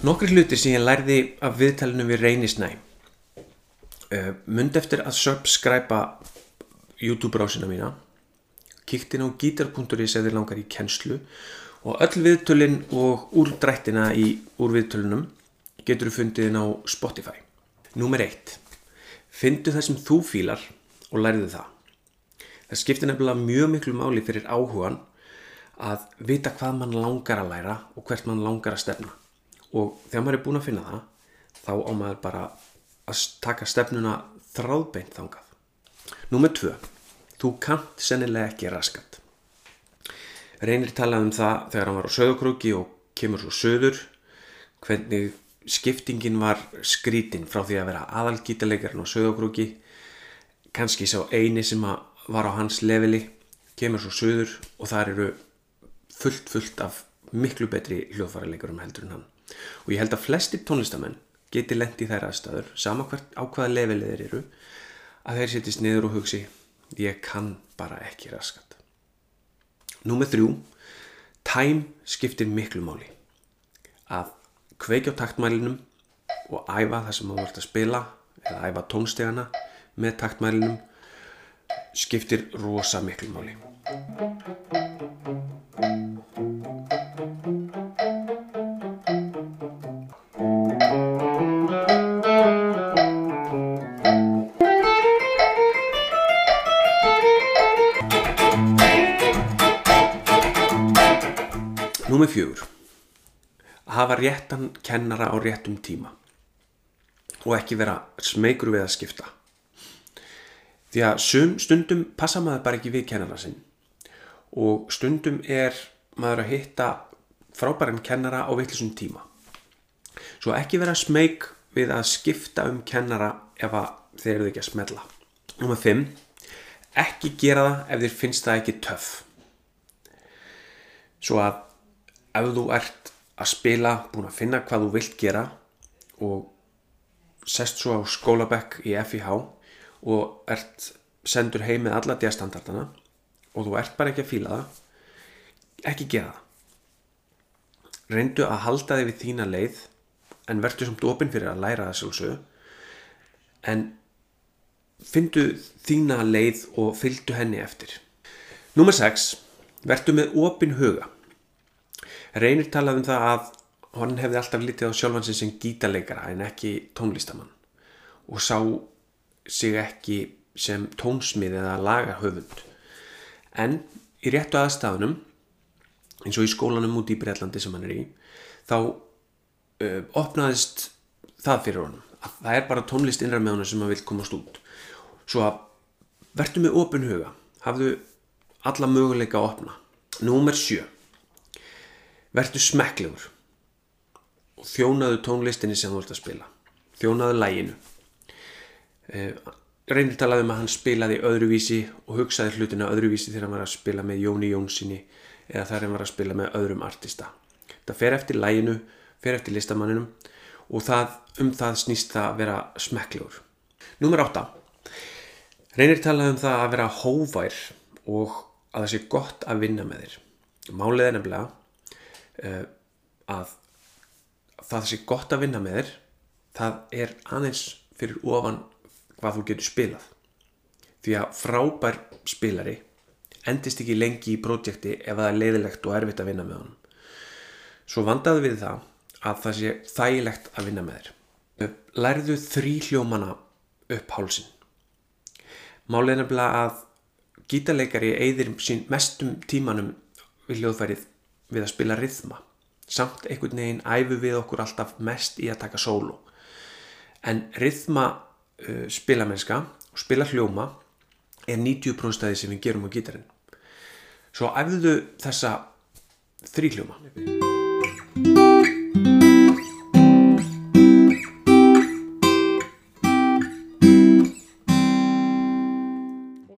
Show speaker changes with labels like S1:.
S1: Nokkri hluti sem ég lærði af viðtalinu við Reynisnæ. Uh, Mund eftir að subscribe YouTube-rásina mína. Kíkt inn á gítar.is eða langar í kennslu og öll viðtölin og úrdrættina í úr viðtölunum getur þú fundið inn á Spotify. Númer eitt. Findu það sem þú fílar og læriðu það. Það skiptir nefnilega mjög miklu máli fyrir áhugan að vita hvað mann langar að læra og hvert mann langar að stefna. Og þegar maður er búin að finna það, þá á maður bara að taka stefnuna þráðbeint þangað. Númer tvö. Þú kannt sennilega ekki raskat. Reynir talaði um það þegar hann var á söðokrúki og kemur svo söður, hvernig skiptingin var skrítin frá því að vera aðalgítalegarinn á söðokrúki, kannski sá eini sem var á hans leveli, kemur svo söður og það eru fullt fullt af miklu betri hljóðfæralegurum heldur en hann. Og ég held að flesti tónlistamenn geti lendi þær aðstæður, sama hvert á hvaða levelið þeir eru, að þeir sittist niður og hugsi, ég kann bara ekki raskat. Númer þrjú, tæm skiptir miklu máli. Að kveikja á taktmælinum og æfa það sem þú vart að spila eða æfa tónstegana með taktmælinum skiptir rosa miklu máli. Númer fjögur. Að hafa réttan kennara á réttum tíma og ekki vera smeykur við að skipta. Því að sum stundum passa maður bara ekki við kennara sinn og stundum er maður að hitta frábæran kennara á vittlisum tíma. Svo ekki vera smeyk við að skipta um kennara ef þeir eru ekki að smella. Númer 5. Ekki gera það ef þér finnst það ekki töff. Svo að ef þú ert að spila, búin að finna hvað þú vilt gera og sest svo á skólabekk í FIH og ert sendur heim með alla diastandardana og þú ert bara ekki að fíla það, ekki gera það. Reyndu að halda þig við þína leið en verður samt opinn fyrir að læra það sjálfsög en fyndu þína leið og fylgdu henni eftir. Númer 6. Vertu með opinn huga. Reynir talaði um það að hann hefði alltaf litið á sjálfansin sem gítarleikara en ekki tónlistamann og sá sig ekki sem tónsmið eða lagarhöfund. En í réttu aðstafunum, eins og í skólanum út í Breitlandi sem hann er í, þá uh, opnaðist það fyrir honum. Að það er bara tónlist innræð með honum sem hann vil komast út. Svo að vertu með opin huga, hafðu alla möguleika að opna. Númer sjö. Vertu smekklegur og þjónaðu tónlistinni sem þú ert að spila. Þjónaðu læginu. Eh, Reynir talaði um að hann spilaði öðruvísi og hugsaði hlutina öðruvísi þegar hann var að spila með Jóni Jónssoni eða þegar hann var að spila með öðrum artista. Það fer eftir læginu, fer eftir listamanninum og það, um það snýst það að vera smekklegur. Númer 8. Reynir talaði um það að vera hóvær og að það sé gott að vinna með þér. Málið er nefnilega uh, að það sé gott að vinna með þér það er aðeins fyrir ofan hvað þú getur spilað. Því að frábær spilari endist ekki lengi í projekti ef það er leiðilegt og erfitt að vinna með honum. Svo vandaðu við það að það sé þægilegt að vinna með þér. Lærðu þrý hljómana upp hálsin málið er nefnilega að gítarleikari eigðir sín mestum tímanum við hljóðfærið við að spila rithma. Samt einhvern veginn æfu við okkur alltaf mest í að taka sólu. En rithma uh, spilamennska og spila hljóma er 90% af því sem við gerum á gítarinn. Svo æfðu þessa þrý hljóma